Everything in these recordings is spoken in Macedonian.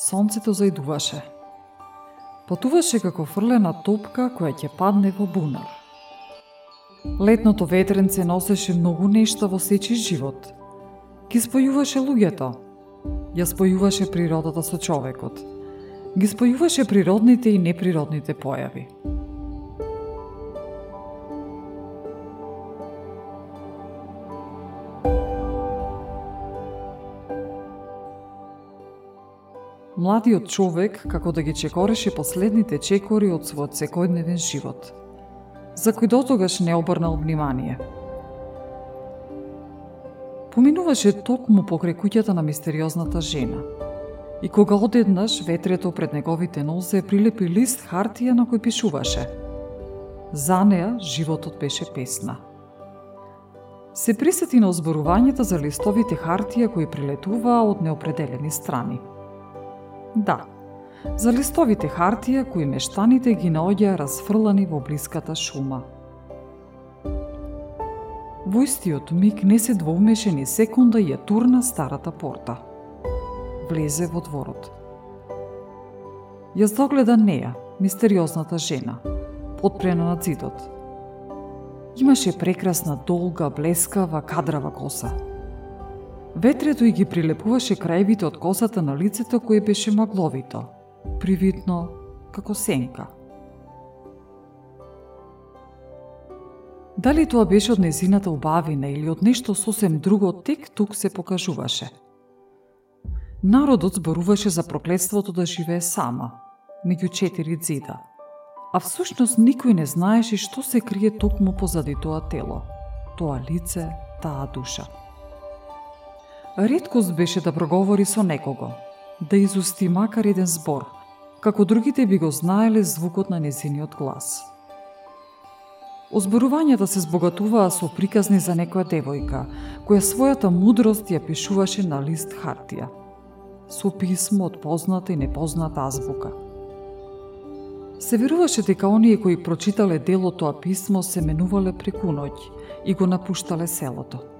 Сонцето зајдуваше. Потуваше како фрлена топка која ќе падне во бунар. Летното ветренце носеше многу нешта во сечи живот. Ги спојуваше луѓето. Ја спојуваше природата со човекот. Ги спојуваше природните и неприродните појави. Младиот човек како да ги чекореше последните чекори од својот секојдневен живот, за кој дотогаш не обрнал внимание. Поминуваше токму покрај куќата на мистериозната жена. И кога одеднаш ветрето пред неговите нозе прилепи лист хартија на кој пишуваше. За неа животот беше песна. Се присети на озборувањето за листовите хартија кои прилетуваа од неопределени страни – Да, за листовите хартија кои мештаните ги наоѓа расфрлани во блиската шума. Во истиот миг не се двоумеше ни секунда и ја турна старата порта. Влезе во дворот. Ја догледа неа, мистериозната жена, подпрена на цидот. Имаше прекрасна, долга, блескава, кадрава коса – Ветрето и ги прилепуваше крајвите од косата на лицето кое беше магловито, привидно како сенка. Дали тоа беше од незината убавина или од нешто сосем друго, тек тук се покажуваше. Народот зборуваше за проклетството да живее сама, меѓу четири зида, а всушност никој не знаеше што се крие токму позади тоа тело, тоа лице, таа душа. Редкост беше да проговори со некого, да изусти макар еден збор, како другите би го знаеле звукот на незиниот глас. Озборувањата се збогатуваа со приказни за некоја девојка, која својата мудрост ја пишуваше на лист хартија, со писмо од позната и непозната азбука. Се веруваше дека оние кои прочитале дело тоа писмо се менувале преку ноќ и го напуштале селото.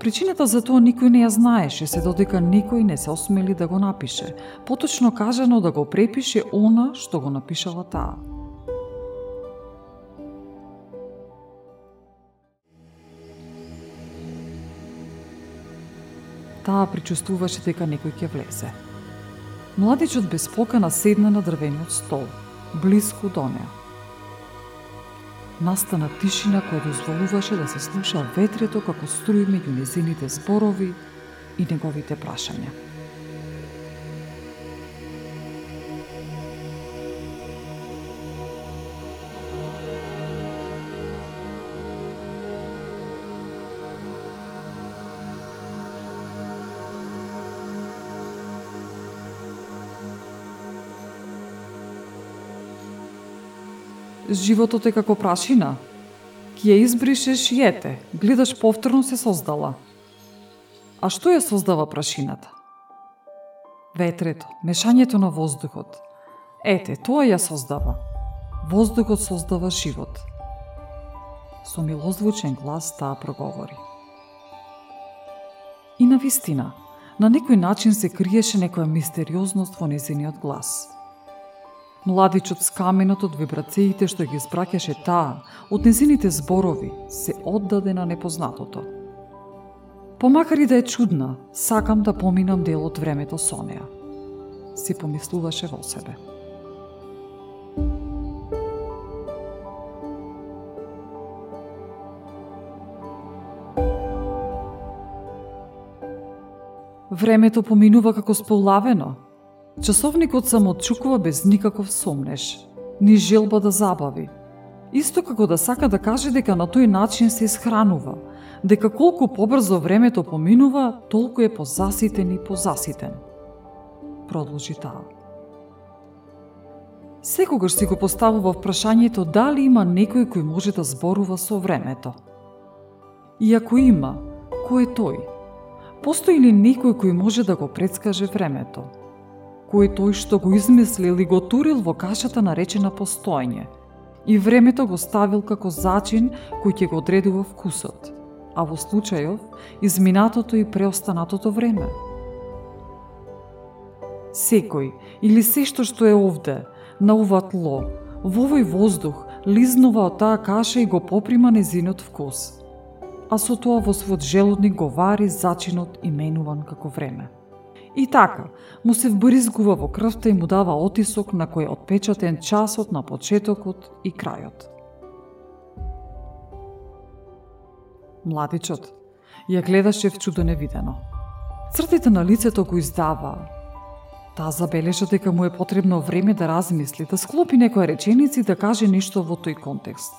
Причината за тоа никој не ја знаеше, се додека никој не се осмели да го напише, поточно кажано да го препише она што го напишала таа. Таа причувствуваше дека некој ќе влезе. Младичот без покана седна на дрвениот стол, близко до неа настана тишина која дозволуваше да се слуша ветрето како струи меѓу незините зборови и неговите прашања. Животот е како прашина. Ки ја избришеш и ете, гледаш повторно се создала. А што ја создава прашината? Ветрето, мешањето на воздухот. Ете, тоа ја создава. Воздухот создава живот. Со милозвучен глас таа проговори. И на вистина, на некој начин се криеше некоја мистериозност во незиниот глас – Младичот с каменот од вибрациите што ги спраќаше таа, од незините зборови, се оддаде на непознатото. Помакар и да е чудна, сакам да поминам дел од времето со неа. Си помислуваше во себе. Времето поминува како сполавено, Часовникот само отчукува без никаков сомнеш, ни желба да забави. Исто како да сака да каже дека на тој начин се исхранува, дека колку побрзо времето поминува, толку е позаситен и позаситен. Продолжи таа. Секогаш си го поставува прашањето дали има некој кој може да зборува со времето. И ако има, кој е тој? Постои ли некој кој може да го предскаже времето? Кој тој што го измислил и го турил во кашата наречена постојање? И времето го ставил како зачин кој ќе го одредува вкусот, а во случајов изминатото и преостанатото време. Секој или се што што е овде, на ова тло, во овој воздух, лизнува од таа каша и го поприма незинот вкус. А со тоа во својот желудник го вари зачинот именуван како време. И така, му се вбризгува во крвта и му дава отисок на кој е отпечатен часот на почетокот и крајот. Младичот ја гледаше в чудо невидено. Цртите на лицето го издава. Таа забележа дека му е потребно време да размисли, да склопи некоја реченица и да каже нешто во тој контекст.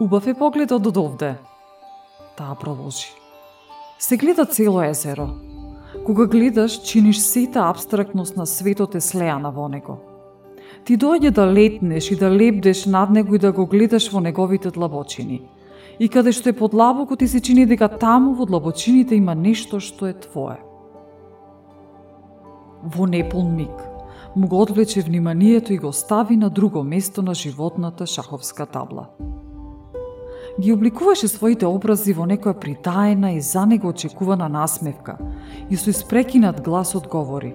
Убав е погледот од овде. Таа продолжи. Се гледа цело езеро. Кога гледаш, чиниш сета абстрактност на светот е слеана во него. Ти доаѓа да летнеш и да лепдеш над него и да го гледаш во неговите длабочини. И каде што е подлабоко ти се чини дека таму во длабочините има нешто што е твое. Во неполн миг, му го одвлече вниманието и го стави на друго место на животната шаховска табла ги обликуваше своите образи во некоја притаена и за него очекувана насмевка и со испрекинат глас одговори.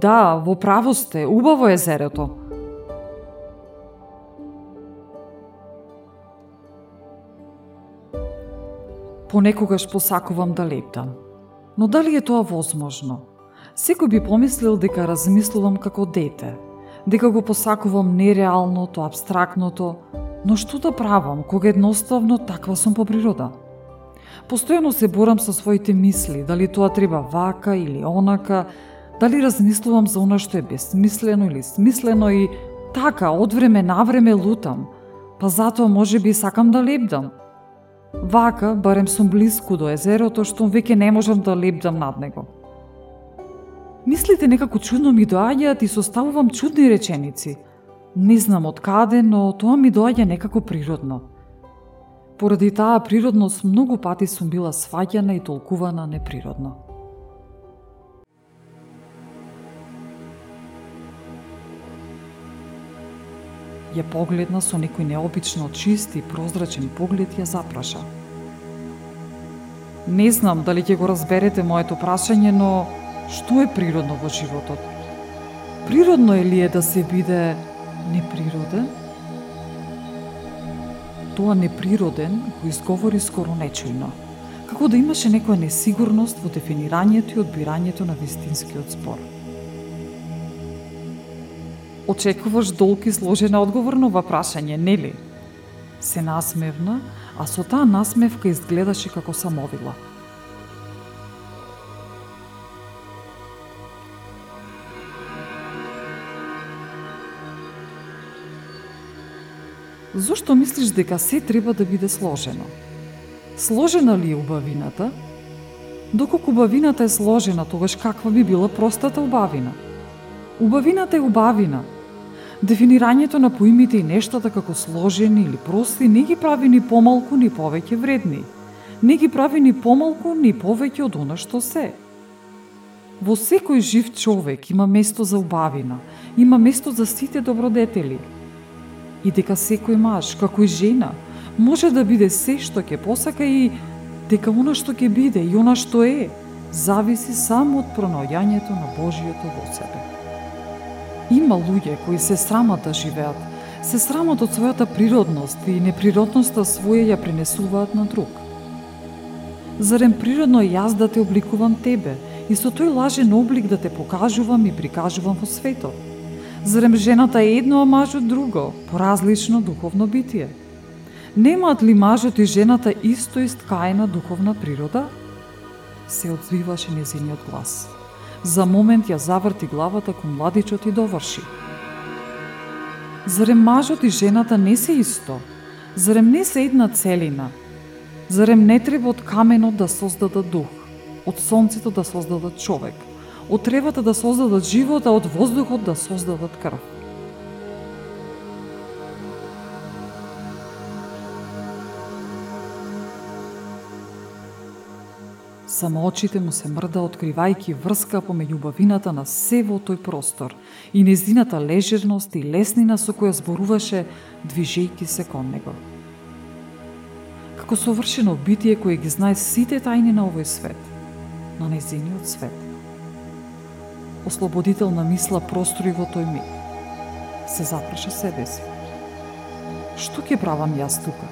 Да, во право сте, убаво е зерето. Понекогаш посакувам да лептам. Но дали е тоа возможно? Секој би помислил дека размислувам како дете, дека го посакувам нереалното, абстрактното, Но што да правам, кога едноставно таква сум по природа? Постојано се борам со своите мисли, дали тоа треба вака или онака, дали размислувам за она што е безсмислено или смислено и така, од време на време лутам, па затоа може би сакам да лепдам. Вака, барем сум близко до езерото, што веќе не можам да лепдам над него. Мислите некако чудно ми доаѓаат и составувам чудни реченици – Не знам од каде, но тоа ми доаѓа некако природно. Поради таа природност многу пати сум била сваќана и толкувана неприродно. Ја погледна со некој необично чист и прозрачен поглед ја запраша. Не знам дали ќе го разберете моето прашање, но што е природно во животот? Природно е ли е да се биде неприроден, тоа неприроден го изговори скоро нечујно, како да имаше некоја несигурност во дефинирањето и одбирањето на вистинскиот спор. Очекуваш долг и сложен одговор на ова прашање, нели? Се насмевна, а со таа насмевка изгледаше како самовила – Зошто мислиш дека се треба да биде сложено? Сложена ли е убавината? Доколку убавината е сложена, тогаш каква би била простата убавина? Убавината е убавина. Дефинирањето на поимите и нештата како сложени или прости не ги прави ни помалку ни повеќе вредни. Не ги прави ни помалку ни повеќе од она што се. Во секој жив човек има место за убавина, има место за сите добродетели – и дека секој маж, како и жена, може да биде се што ќе посака и дека она што ќе биде и она што е, зависи само од пронаоѓањето на Божијето во себе. Има луѓе кои се срамат да живеат, се срамат од својата природност и неприродноста своја ја пренесуваат на друг. Зарем природно јас да те обликувам тебе и со тој лажен облик да те покажувам и прикажувам во светот? Зарем жената е едно, а мажот друго, поразлично духовно битие? Немаат ли мажот и жената исто искаена духовна природа? Се одзвиваше незиниот глас. За момент ја заврти главата кон младичот и доврши. Зарем мажот и жената не се исто? Зарем не се една целина? Зарем не треба од каменот да создадат дух, од сонцето да создадат човек, од тревата да создадат живот, а од воздухот да создадат крв? Само очите му се мрда, откривајќи врска помеѓу убавината на се во тој простор и незината лежерност и леснина со која зборуваше, движејќи се кон него. Како совршено битие кое ги знае сите тајни на овој свет, на незиниот свет. Ослободителна мисла простори во тој миг. Се запраша себе си. Што ќе правам јас тука?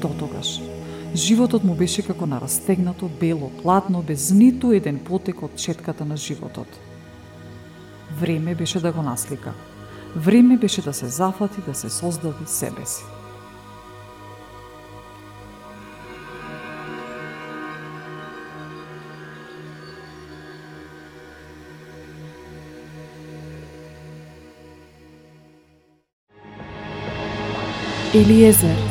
Дотогаш, животот му беше како на растегнато бело платно без ниту еден потек од четката на животот. Време беше да го наслика. Време беше да се зафати, да се создаде себе си. Елиезер